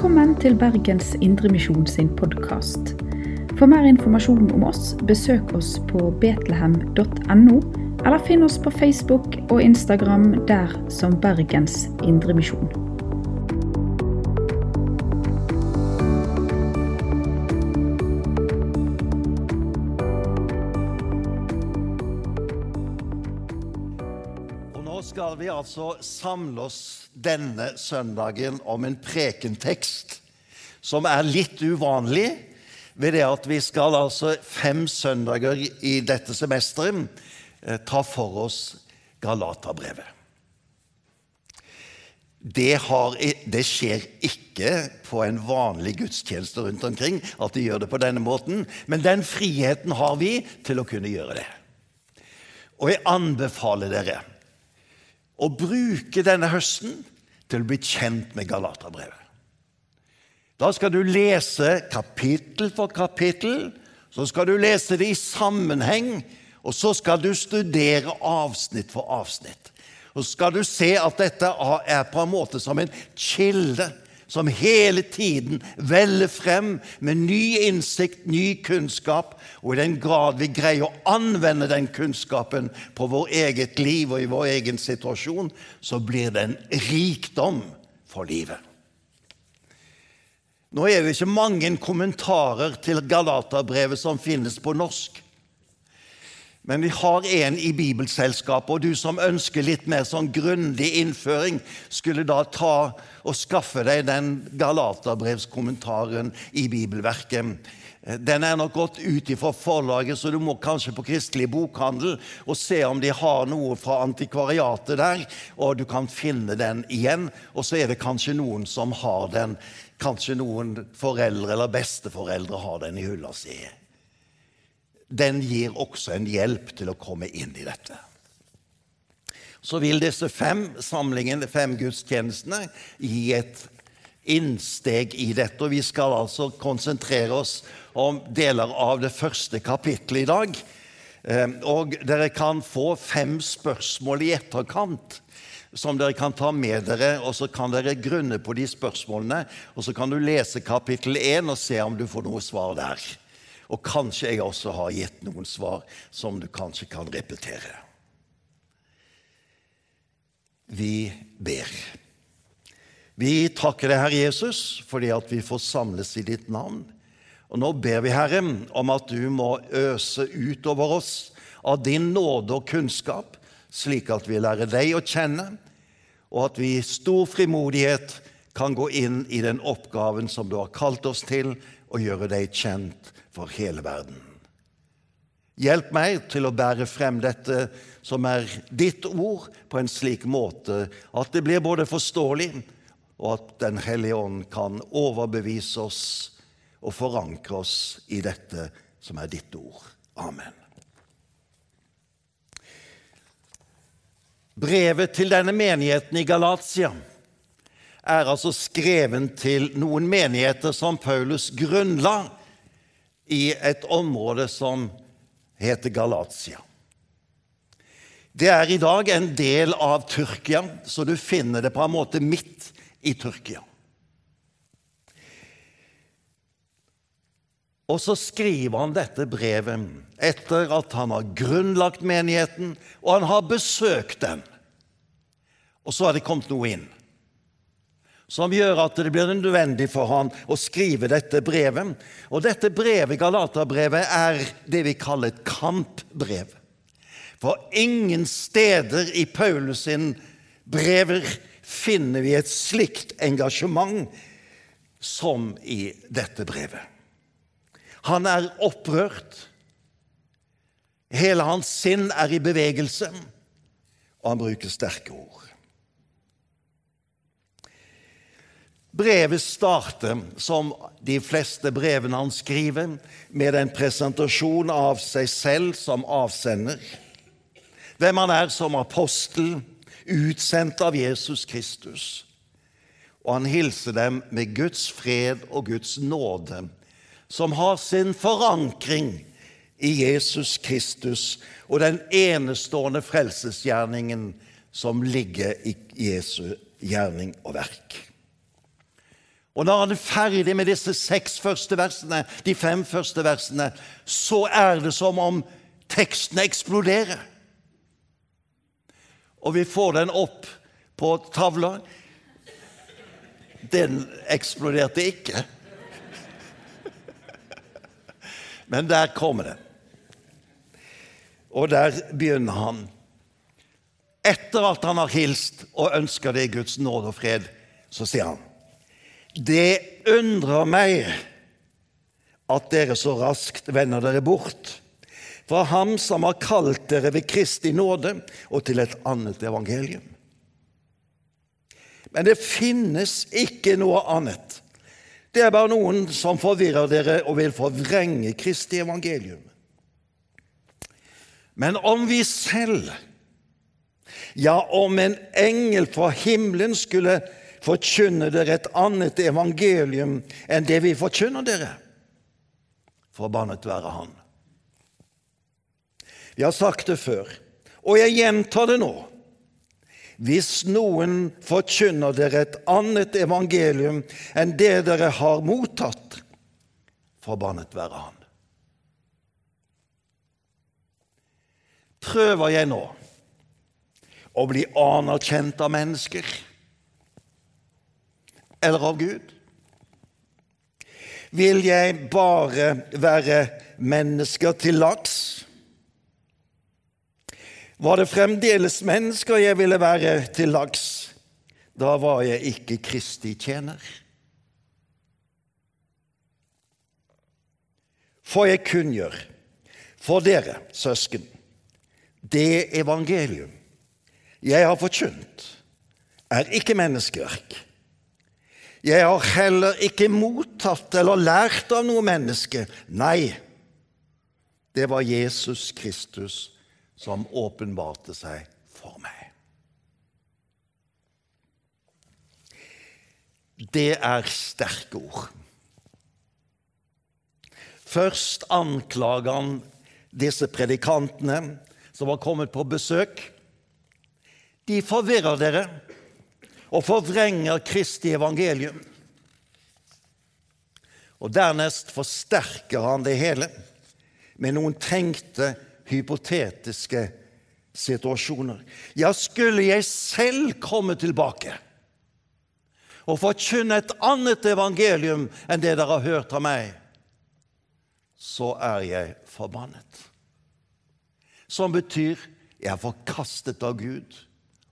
Velkommen til Bergens Indremisjon sin podkast. For mer informasjon om oss, besøk oss på betlehem.no, eller finn oss på Facebook og Instagram der som Bergens Indremisjon. Nå skal vi altså samle oss denne søndagen om en prekentekst som er litt uvanlig ved det at vi skal altså fem søndager i dette semesteret eh, ta for oss Galaterbrevet. Det, har, det skjer ikke på en vanlig gudstjeneste rundt omkring at de gjør det på denne måten, men den friheten har vi til å kunne gjøre det. Og jeg anbefaler dere å bruke denne høsten til å bli kjent med Galaterbrevet. Da skal du lese kapittel for kapittel, så skal du lese det i sammenheng, og så skal du studere avsnitt for avsnitt. Og så skal du se at dette er på en måte som en kilde som hele tiden veller frem med ny innsikt, ny kunnskap, og i den grad vi greier å anvende den kunnskapen på vår eget liv og i vår egen situasjon, så blir det en rikdom for livet. Nå er det ikke mange kommentarer til Galaterbrevet som finnes på norsk. Men vi har en i Bibelselskapet, og du som ønsker litt mer sånn grundig innføring, skulle da ta og skaffe deg den Galaterbrevskommentaren i Bibelverket. Den er nok gått ut ifra forlaget, så du må kanskje på Kristelig bokhandel og se om de har noe fra antikvariatet der, og du kan finne den igjen. Og så er det kanskje noen som har den. Kanskje noen foreldre eller besteforeldre har den i hylla si den gir også en hjelp til å komme inn i dette. Så vil disse fem samlingene, fem gudstjenestene, gi et innsteg i dette. Og vi skal altså konsentrere oss om deler av det første kapittelet i dag. Ehm, og dere kan få fem spørsmål i etterkant som dere kan ta med dere, og så kan dere grunne på de spørsmålene. Og så kan du lese kapittel 1 og se om du får noe svar der. Og kanskje jeg også har gitt noen svar som du kanskje kan repetere. Vi ber. Vi takker deg, Herre Jesus, fordi at vi får samles i ditt navn. Og nå ber vi, Herre, om at du må øse utover oss av din nåde og kunnskap, slik at vi lærer deg å kjenne, og at vi i stor frimodighet kan gå inn i den oppgaven som du har kalt oss til, og gjøre deg kjent for hele verden. Hjelp meg til å bære frem dette som er ditt ord, på en slik måte at det blir både forståelig, og at Den hellige ånd kan overbevise oss og forankre oss i dette som er ditt ord. Amen. Brevet til denne menigheten i Galatia er altså skrevet til noen menigheter som Paulus grunnla i et område som heter Galatia. Det er i dag en del av Tyrkia, så du finner det på en måte midt i Tyrkia. Og så skriver han dette brevet etter at han har grunnlagt menigheten, og han har besøkt den. Og så har det kommet noe inn som gjør at det blir nødvendig for han å skrive dette brevet. Og dette brevet, Galaterbrevet, er det vi kaller et kampbrev. For ingen steder i Paulus sin brever finner vi et slikt engasjement som i dette brevet. Han er opprørt. Hele hans sinn er i bevegelse, og han bruker sterke ord. Brevet starter, som de fleste brevene han skriver, med en presentasjon av seg selv som avsender. Hvem han er som apostel, utsendt av Jesus Kristus. Og han hilser dem med Guds fred og Guds nåde, som har sin forankring i Jesus Kristus og den enestående frelsesgjerningen som ligger i Jesu gjerning og verk. Og når han er ferdig med disse seks første versene, de fem første versene, så er det som om teksten eksploderer. Og vi får den opp på tavla. Den eksploderte ikke. Men der kommer den. Og der begynner han. Etter at han har hilst og ønsker deg Guds nåde og fred, så sier han Det undrer meg at dere så raskt vender dere bort fra Ham som har kalt dere ved Kristi nåde, og til et annet evangelium. Men det finnes ikke noe annet. Det er bare noen som forvirrer dere og vil forvrenge Kristi evangelium. Men om vi selv, ja, om en engel fra himmelen skulle forkynne dere et annet evangelium enn det vi forkynner dere, forbannet være Han. Vi har sagt det før, og jeg gjentar det nå. Hvis noen forkynner dere et annet evangelium enn det dere har mottatt, forbannet være Han. prøver jeg nå å bli anerkjent av mennesker eller av Gud? Vil jeg bare være mennesker til laks? Var det fremdeles mennesker jeg ville være til laks, da var jeg ikke Kristi tjener. For jeg kunngjør for dere, søsken, det evangelium jeg har forkynt, er ikke menneskeverk. Jeg har heller ikke mottatt eller lært av noe menneske. Nei, det var Jesus Kristus som åpenbarte seg for meg. Det er sterke ord. Først anklager han disse predikantene som har kommet på besøk, de forvirrer dere og forvrenger Kristi evangelium. Og Dernest forsterker han det hele med noen tenkte, hypotetiske situasjoner. Ja, skulle jeg selv komme tilbake og forkynne et annet evangelium enn det dere har hørt av meg, så er jeg forbannet som betyr 'jeg er forkastet av Gud'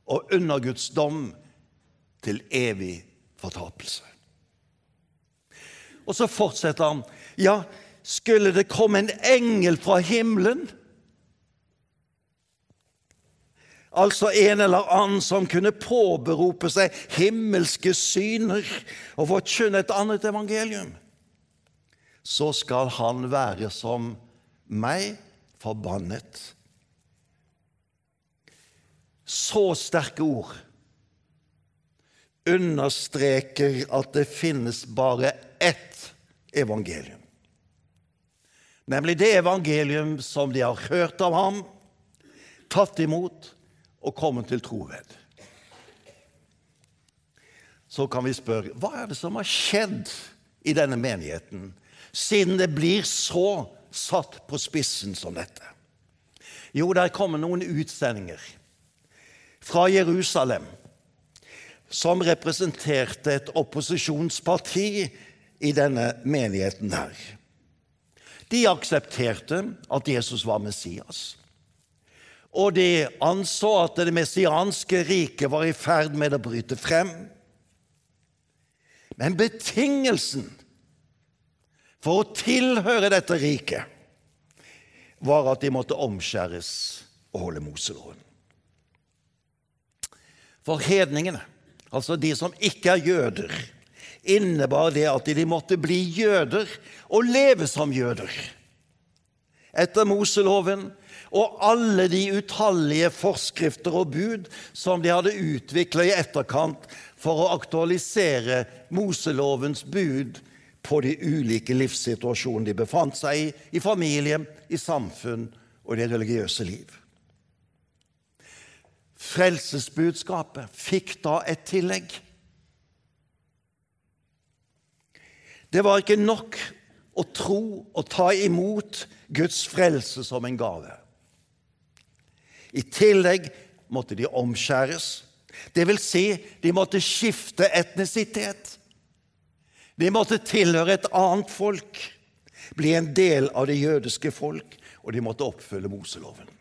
og under Guds dom til evig fortapelse. Og så fortsetter han. Ja, skulle det komme en engel fra himmelen? Altså en eller annen som kunne påberope seg himmelske syner og forkynne et annet evangelium. Så skal han være som meg, forbannet så sterke ord understreker at det finnes bare ett evangelium. Nemlig det evangelium som de har hørt av ham, tatt imot og kommet til tro ved. Så kan vi spørre hva er det som har skjedd i denne menigheten, siden det blir så satt på spissen som dette? Jo, der kommer noen utsendinger fra Jerusalem som representerte et opposisjonsparti i denne menigheten her. De aksepterte at Jesus var Messias. Og de anså at det messianske riket var i ferd med å bryte frem. Men betingelsen for å tilhøre dette riket var at de måtte omskjæres og holde Moseloven. For hedningene, altså de som ikke er jøder, innebar det at de måtte bli jøder og leve som jøder. Etter Moseloven og alle de utallige forskrifter og bud som de hadde utvikla i etterkant for å aktualisere Moselovens bud på de ulike livssituasjonene de befant seg i, i familie, i samfunn og i det religiøse liv. Frelsesbudskapet fikk da et tillegg. Det var ikke nok å tro og ta imot Guds frelse som en gave. I tillegg måtte de omskjæres. Det vil si, de måtte skifte etnisitet. De måtte tilhøre et annet folk, bli en del av det jødiske folk, og de måtte oppfylle Moseloven.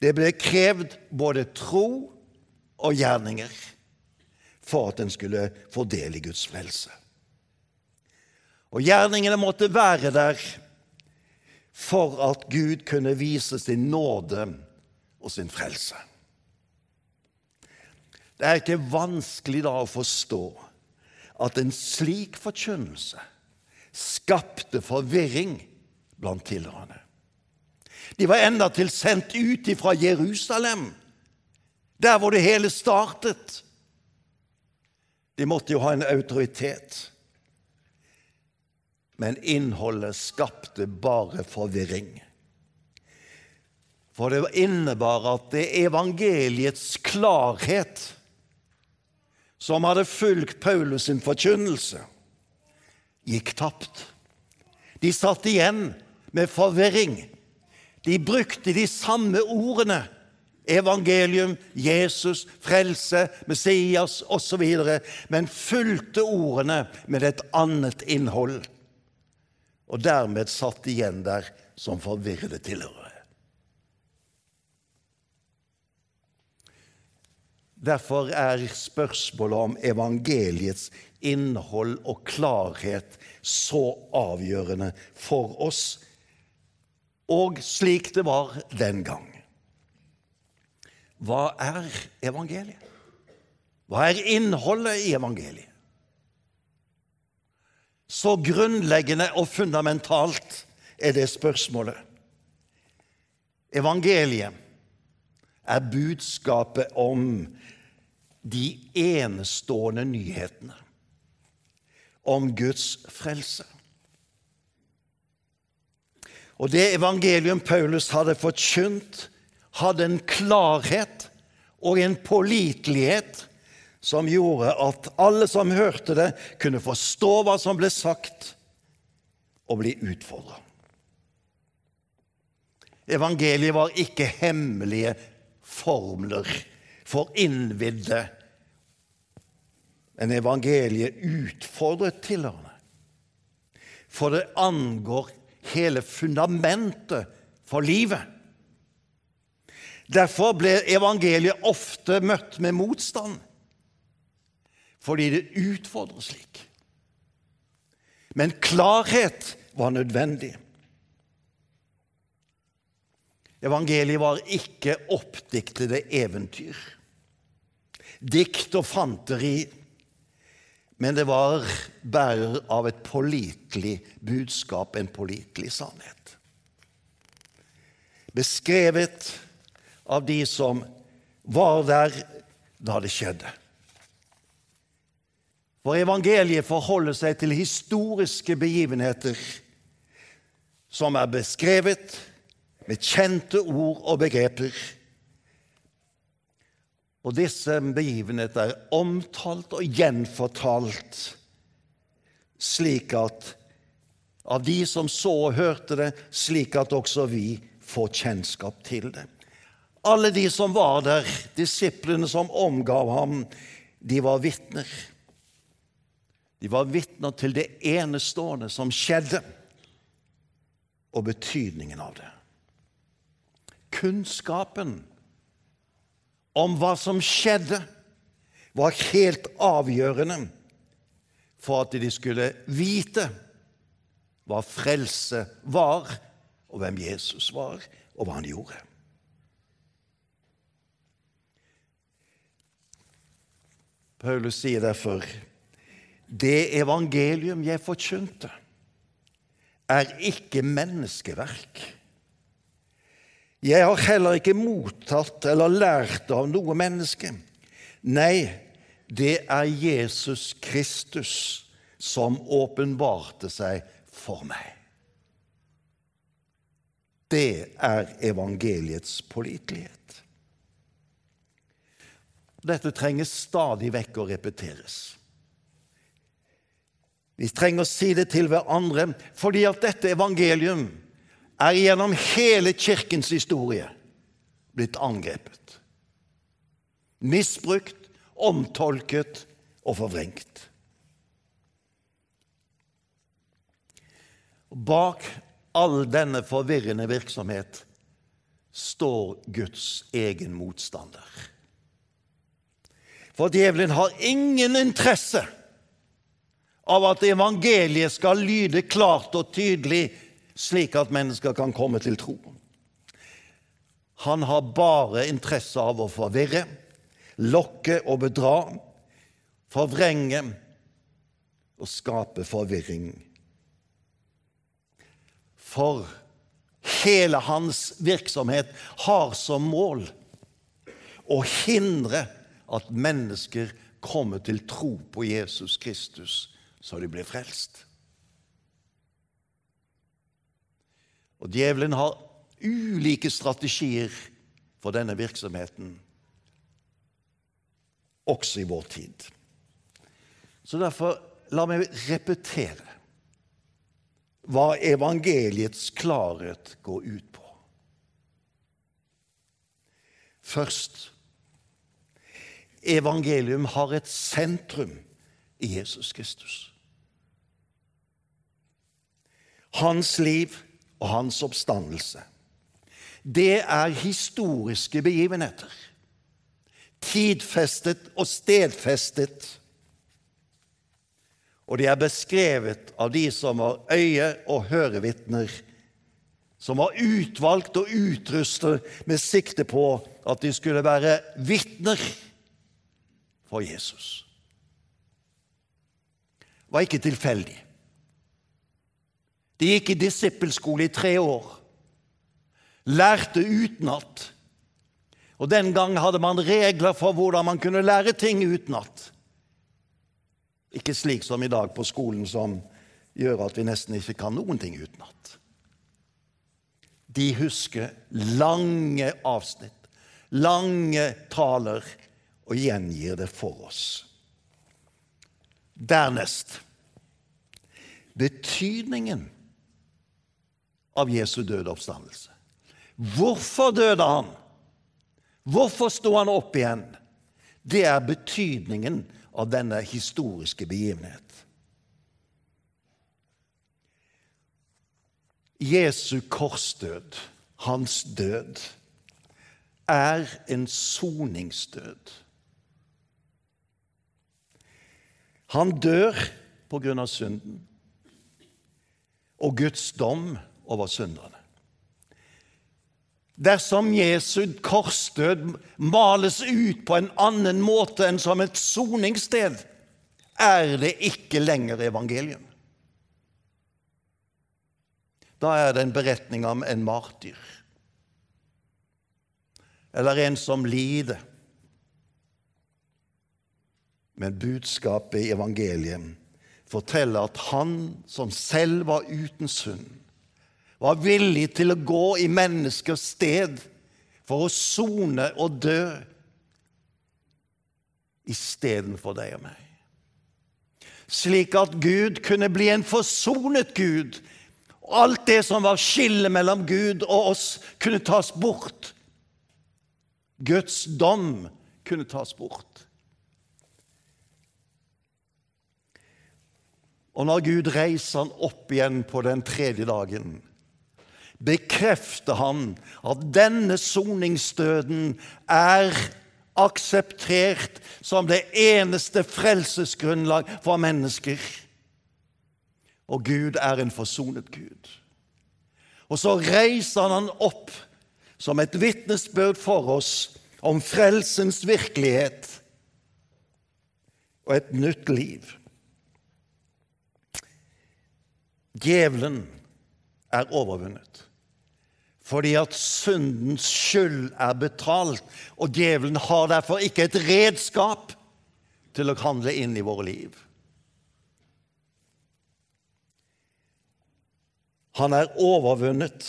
Det ble krevd både tro og gjerninger for at en skulle få del i Guds frelse. Og gjerningene måtte være der for at Gud kunne vise sin nåde og sin frelse. Det er ikke vanskelig da å forstå at en slik forkynnelse skapte forvirring blant tilhørende. De var endatil sendt ut fra Jerusalem, der hvor det hele startet. De måtte jo ha en autoritet. Men innholdet skapte bare forvirring. For det innebar at det evangeliets klarhet som hadde fulgt Paulus sin forkynnelse, gikk tapt. De satt igjen med forvirring. De brukte de samme ordene evangelium, Jesus, frelse, Messias osv., men fulgte ordene med et annet innhold. Og dermed satt igjen der som forvirrede tilhørere. Derfor er spørsmålet om evangeliets innhold og klarhet så avgjørende for oss, og slik det var den gang. Hva er evangeliet? Hva er innholdet i evangeliet? Så grunnleggende og fundamentalt er det spørsmålet. Evangeliet er budskapet om de enestående nyhetene om Guds frelse. Og det evangelium Paulus hadde forkynt, hadde en klarhet og en pålitelighet som gjorde at alle som hørte det, kunne forstå hva som ble sagt, og bli utfordra. Evangeliet var ikke hemmelige formler for innvidde, men evangeliet utfordret tilhørende. For det angår hele fundamentet for livet. Derfor ble evangeliet ofte møtt med motstand, fordi det utfordrer slik. Men klarhet var nødvendig. Evangeliet var ikke oppdiktede eventyr, dikt og fanteri, men det var bærer av et pålitelig budskap, en pålitelig sannhet. Beskrevet av de som var der da det skjedde. For evangeliet forholder seg til historiske begivenheter som er beskrevet med kjente ord og begreper. Og disse begivenheter er omtalt og gjenfortalt slik at av de som så og hørte det, slik at også vi får kjennskap til det. Alle de som var der, disiplene som omgav ham, de var vitner. De var vitner til det enestående som skjedde, og betydningen av det. Kunnskapen om hva som skjedde, var helt avgjørende for at de skulle vite hva frelse var, og hvem Jesus var, og hva han gjorde. Paulus sier derfor det evangelium jeg forkynte, er ikke menneskeverk. Jeg har heller ikke mottatt eller lært av noe menneske. Nei, det er Jesus Kristus som åpenbarte seg for meg. Det er evangeliets pålitelighet. Dette trenger stadig vekk å repeteres. Vi trenger å si det til hverandre fordi at dette evangelium er gjennom hele kirkens historie blitt angrepet. Misbrukt, omtolket og forvrengt. Bak all denne forvirrende virksomhet står Guds egen motstander. For djevelen har ingen interesse av at evangeliet skal lyde klart og tydelig, slik at mennesker kan komme til tro. Han har bare interesse av å forvirre, lokke og bedra, forvrenge og skape forvirring. For hele hans virksomhet har som mål å hindre at mennesker kommer til tro på Jesus Kristus så de blir frelst. Og djevelen har ulike strategier for denne virksomheten, også i vår tid. Så derfor, la meg repetere hva evangeliets klarhet går ut på. Først evangelium har et sentrum i Jesus Kristus. Hans liv og hans oppstandelse. Det er historiske begivenheter. Tidfestet og stedfestet. Og de er beskrevet av de som var øye- og hørevitner, som var utvalgt og utrustet med sikte på at de skulle være vitner for Jesus. Det var ikke tilfeldig. De gikk i disippelskole i tre år. Lærte utenat. Og den gang hadde man regler for hvordan man kunne lære ting utenat. Ikke slik som i dag på skolen, som gjør at vi nesten ikke kan noen ting utenat. De husker lange avsnitt, lange taler, og gjengir det for oss. Dernest betydningen av Jesu døde oppstandelse. Hvorfor døde han? Hvorfor sto han opp igjen? Det er betydningen av denne historiske begivenhet. Jesu korsdød, hans død, er en soningsdød. Han dør på grunn av synden og Guds dom over synderne. Dersom Jesu korsdød males ut på en annen måte enn som et soningssted, er det ikke lenger evangelium. Da er det en beretning om en martyr, eller en som lider. Men budskapet i evangeliet forteller at han som selv var uten synd, var villig til å gå i menneskers sted for å sone og dø istedenfor deg og meg. Slik at Gud kunne bli en forsonet Gud. Alt det som var skillet mellom Gud og oss, kunne tas bort. Guds dom kunne tas bort. Og når Gud reiser han opp igjen på den tredje dagen, bekrefter han at denne soningsdøden er akseptert som det eneste frelsesgrunnlag for mennesker. Og Gud er en forsonet Gud. Og så reiser han opp som et vitnesbyrd for oss om frelsens virkelighet og et nytt liv. Djevelen er overvunnet fordi at syndens skyld er betalt, og djevelen har derfor ikke et redskap til å handle inn i våre liv. Han er overvunnet.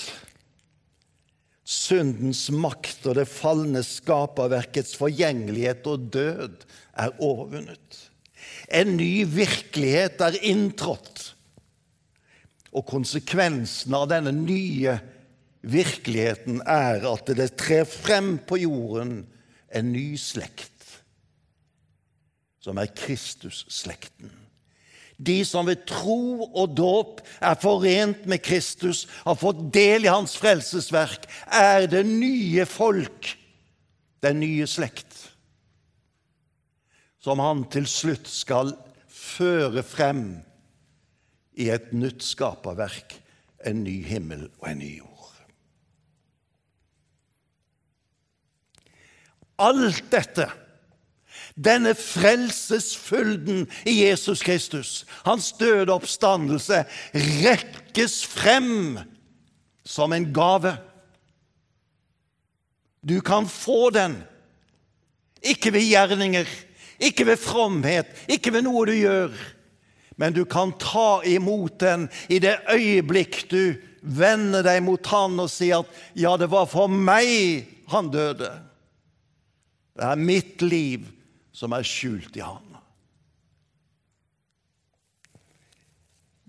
Syndens makt og det falne skaperverkets forgjengelighet og død er overvunnet. En ny virkelighet er inntrådt. Og konsekvensen av denne nye virkeligheten er at det trer frem på jorden en ny slekt, som er Kristus-slekten. De som ved tro og dåp er forent med Kristus, har fått del i hans frelsesverk, er det nye folk, den nye slekt, som han til slutt skal føre frem i et nytt skaperverk, en ny himmel og en ny jord. Alt dette, denne frelsesfylden i Jesus Kristus, hans døde oppstandelse, rekkes frem som en gave. Du kan få den, ikke ved gjerninger, ikke ved fromhet, ikke ved noe du gjør, men du kan ta imot den i det øyeblikk du vender deg mot Han og sier at 'ja, det var for meg han døde'. Det er mitt liv som er skjult i Han.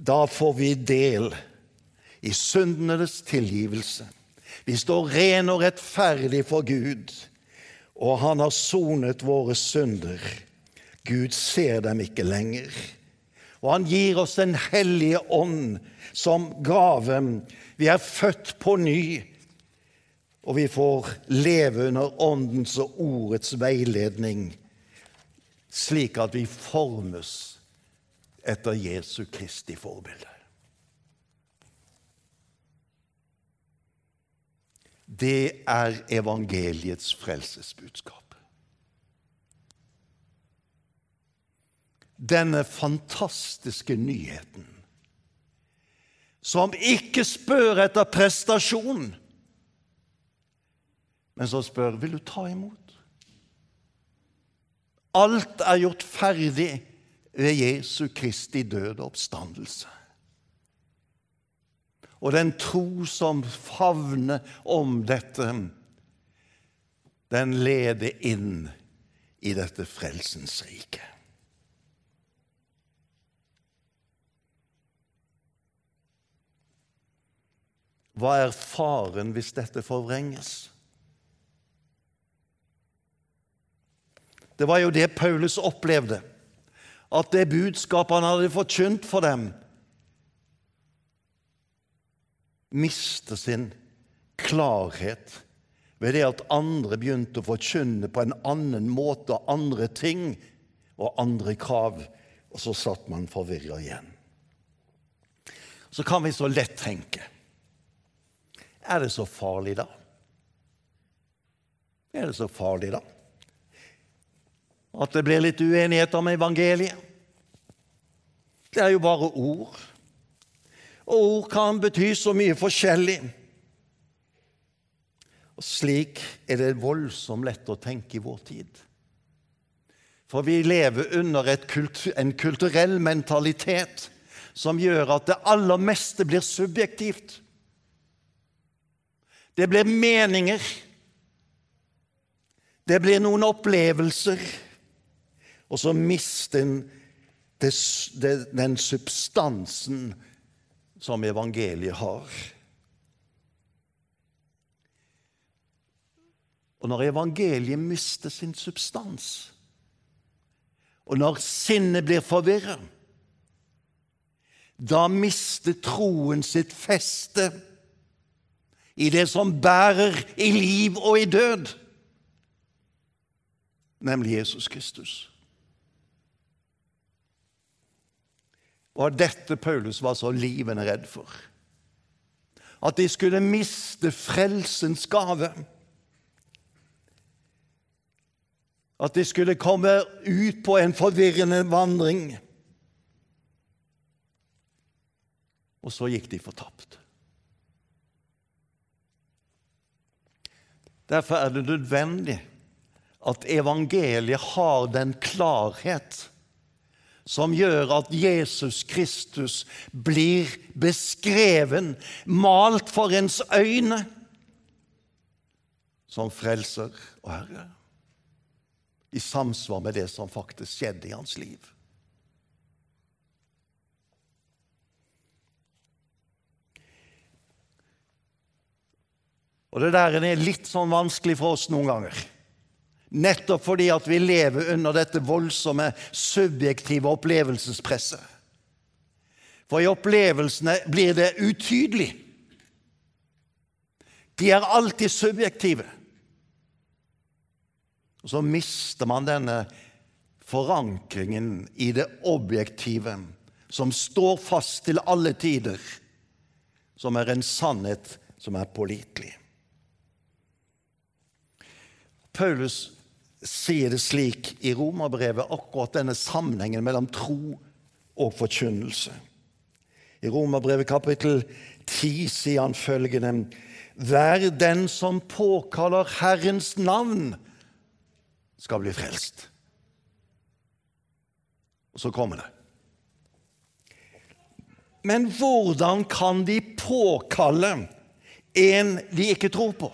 Da får vi del i syndenes tilgivelse. Vi står ren og rettferdig for Gud, og Han har sonet våre synder. Gud ser dem ikke lenger. Og Han gir oss Den hellige ånd som gave. Vi er født på ny og vi får leve under Åndens og Ordets veiledning, slik at vi formes etter Jesu Kristi forbilde. Det er evangeliets frelsesbudskap. Denne fantastiske nyheten, som ikke spør etter prestasjon, men så spør vil du ta imot. Alt er gjort ferdig ved Jesu Kristi døde oppstandelse. Og den tro som favner om dette, den leder inn i dette frelsens rike. Hva er faren hvis dette forvrenges? Det var jo det Paulus opplevde. At det budskapet han hadde forkynt for dem, mister sin klarhet ved det at andre begynte å forkynne på en annen måte, andre ting og andre krav. Og så satt man forvirra igjen. Så kan vi så lett tenke Er det så farlig, da? Er det så farlig, da? At det blir litt uenighet om evangeliet. Det er jo bare ord. Og ord kan bety så mye forskjellig. Og Slik er det voldsomt lett å tenke i vår tid. For vi lever under kultur, en kulturell mentalitet som gjør at det aller meste blir subjektivt. Det blir meninger. Det blir noen opplevelser. Og så mister en den substansen som evangeliet har. Og når evangeliet mister sin substans, og når sinnet blir forvirra, da mister troen sitt feste i det som bærer i liv og i død, nemlig Jesus Kristus. Og dette Paulus var så livende redd for. At de skulle miste frelsens gave. At de skulle komme ut på en forvirrende vandring. Og så gikk de fortapt. Derfor er det nødvendig at evangeliet har den klarhet som gjør at Jesus Kristus blir beskreven, malt for ens øyne, som frelser og herre. I samsvar med det som faktisk skjedde i hans liv. Og det der er litt sånn vanskelig for oss noen ganger. Nettopp fordi at vi lever under dette voldsomme subjektive opplevelsespresset. For i opplevelsene blir det utydelig. De er alltid subjektive. Og så mister man denne forankringen i det objektive, som står fast til alle tider, som er en sannhet som er pålitelig. Paulus sier det slik i Romerbrevet, akkurat denne sammenhengen mellom tro og forkynnelse. I Romerbrevet kapittel 10 sier han følgende.: Vær den som påkaller Herrens navn, skal bli frelst. Og så kommer det. Men hvordan kan de påkalle en de ikke tror på?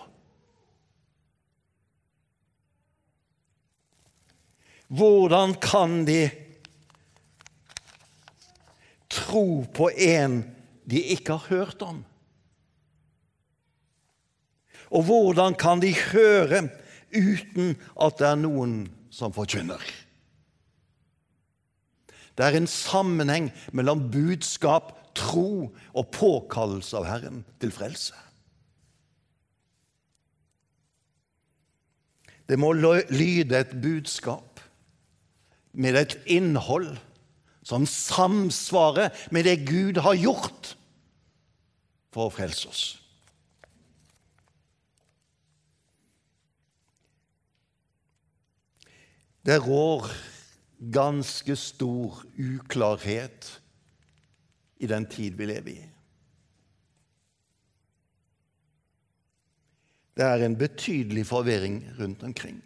Hvordan kan de tro på en de ikke har hørt om? Og hvordan kan de høre uten at det er noen som forkynner? Det er en sammenheng mellom budskap, tro og påkallelse av Herren til frelse. Det må lyde et budskap med et innhold som samsvarer med det Gud har gjort for å frelse oss. Det rår ganske stor uklarhet i den tid vi lever i. Det er en betydelig forvirring rundt omkring.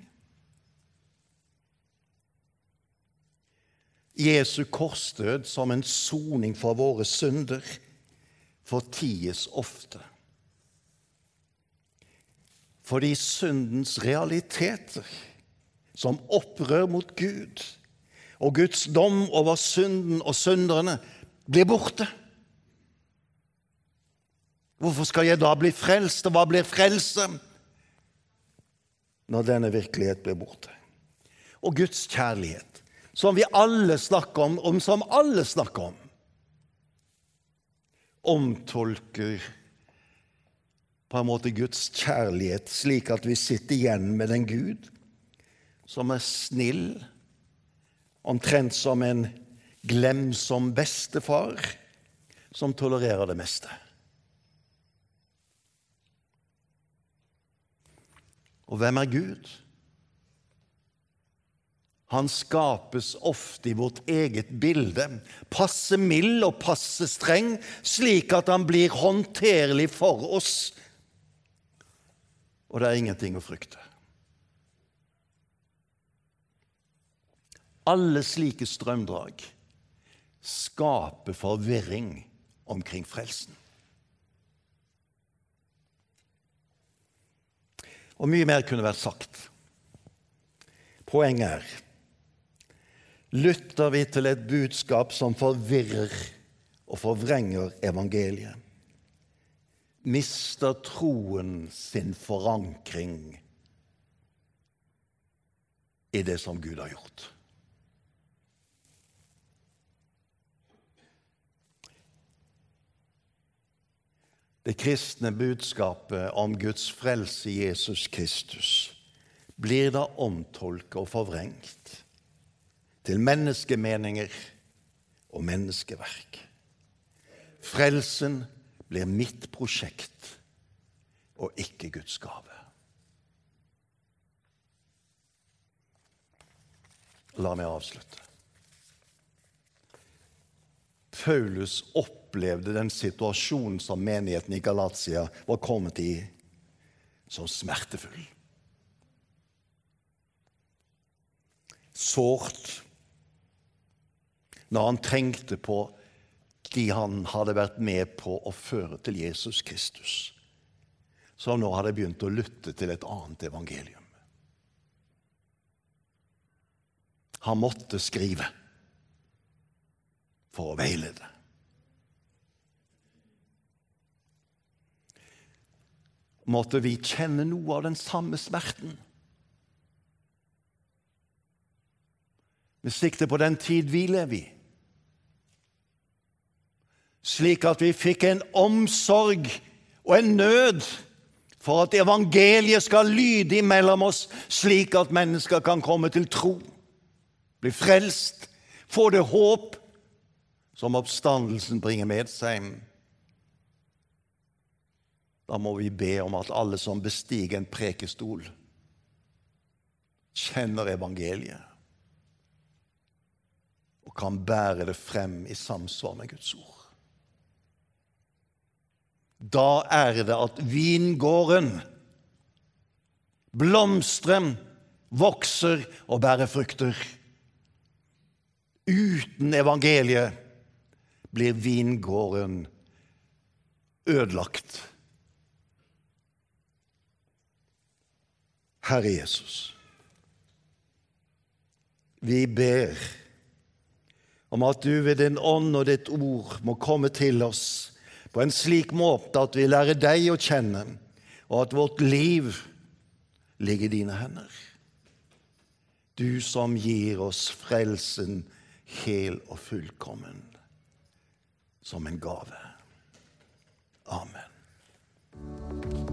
Jesu korsdød som en soning for våre synder forties ofte. Fordi syndens realiteter, som opprør mot Gud, og Guds dom over synden og synderne, blir borte. Hvorfor skal jeg da bli frelst, og hva blir frelse? Når denne virkelighet blir borte. Og Guds kjærlighet som vi alle snakker om, om som alle snakker om, omtolker på en måte Guds kjærlighet slik at vi sitter igjen med en Gud som er snill, omtrent som en glemsom bestefar som tolererer det meste. Og hvem er Gud? Han skapes ofte i vårt eget bilde, passe mild og passe streng, slik at han blir håndterlig for oss. Og det er ingenting å frykte. Alle slike strømdrag skaper forvirring omkring frelsen. Og mye mer kunne vært sagt. Poenget er lytter vi til et budskap som forvirrer og forvrenger evangeliet, mister troen sin forankring i det som Gud har gjort. Det kristne budskapet om Guds frelse i Jesus Kristus blir da omtolket og forvrengt til menneskemeninger og menneskeverk. Frelsen blir mitt prosjekt og ikke Guds gave. La meg avslutte. Paulus opplevde den situasjonen som menigheten i Galatia var kommet i, som smertefull. Sårt når han trengte på de han hadde vært med på å føre til Jesus Kristus, som nå hadde begynt å lytte til et annet evangelium. Han måtte skrive for å veilede. måtte vi kjenne noe av den samme smerten. Med sikte på den tid vi lever i. Slik at vi fikk en omsorg og en nød for at evangeliet skal lyde imellom oss, slik at mennesker kan komme til tro, bli frelst, få det håp som oppstandelsen bringer med seg. Da må vi be om at alle som bestiger en prekestol, kjenner evangeliet og kan bære det frem i samsvar med Guds ord. Da er det at vingården blomstrer, vokser og bærer frukter. Uten evangeliet blir vingården ødelagt. Herre Jesus, vi ber om at du ved din ånd og ditt ord må komme til oss på en slik måte at vi lærer deg å kjenne, og at vårt liv ligger i dine hender. Du som gir oss frelsen hel og fullkommen som en gave. Amen.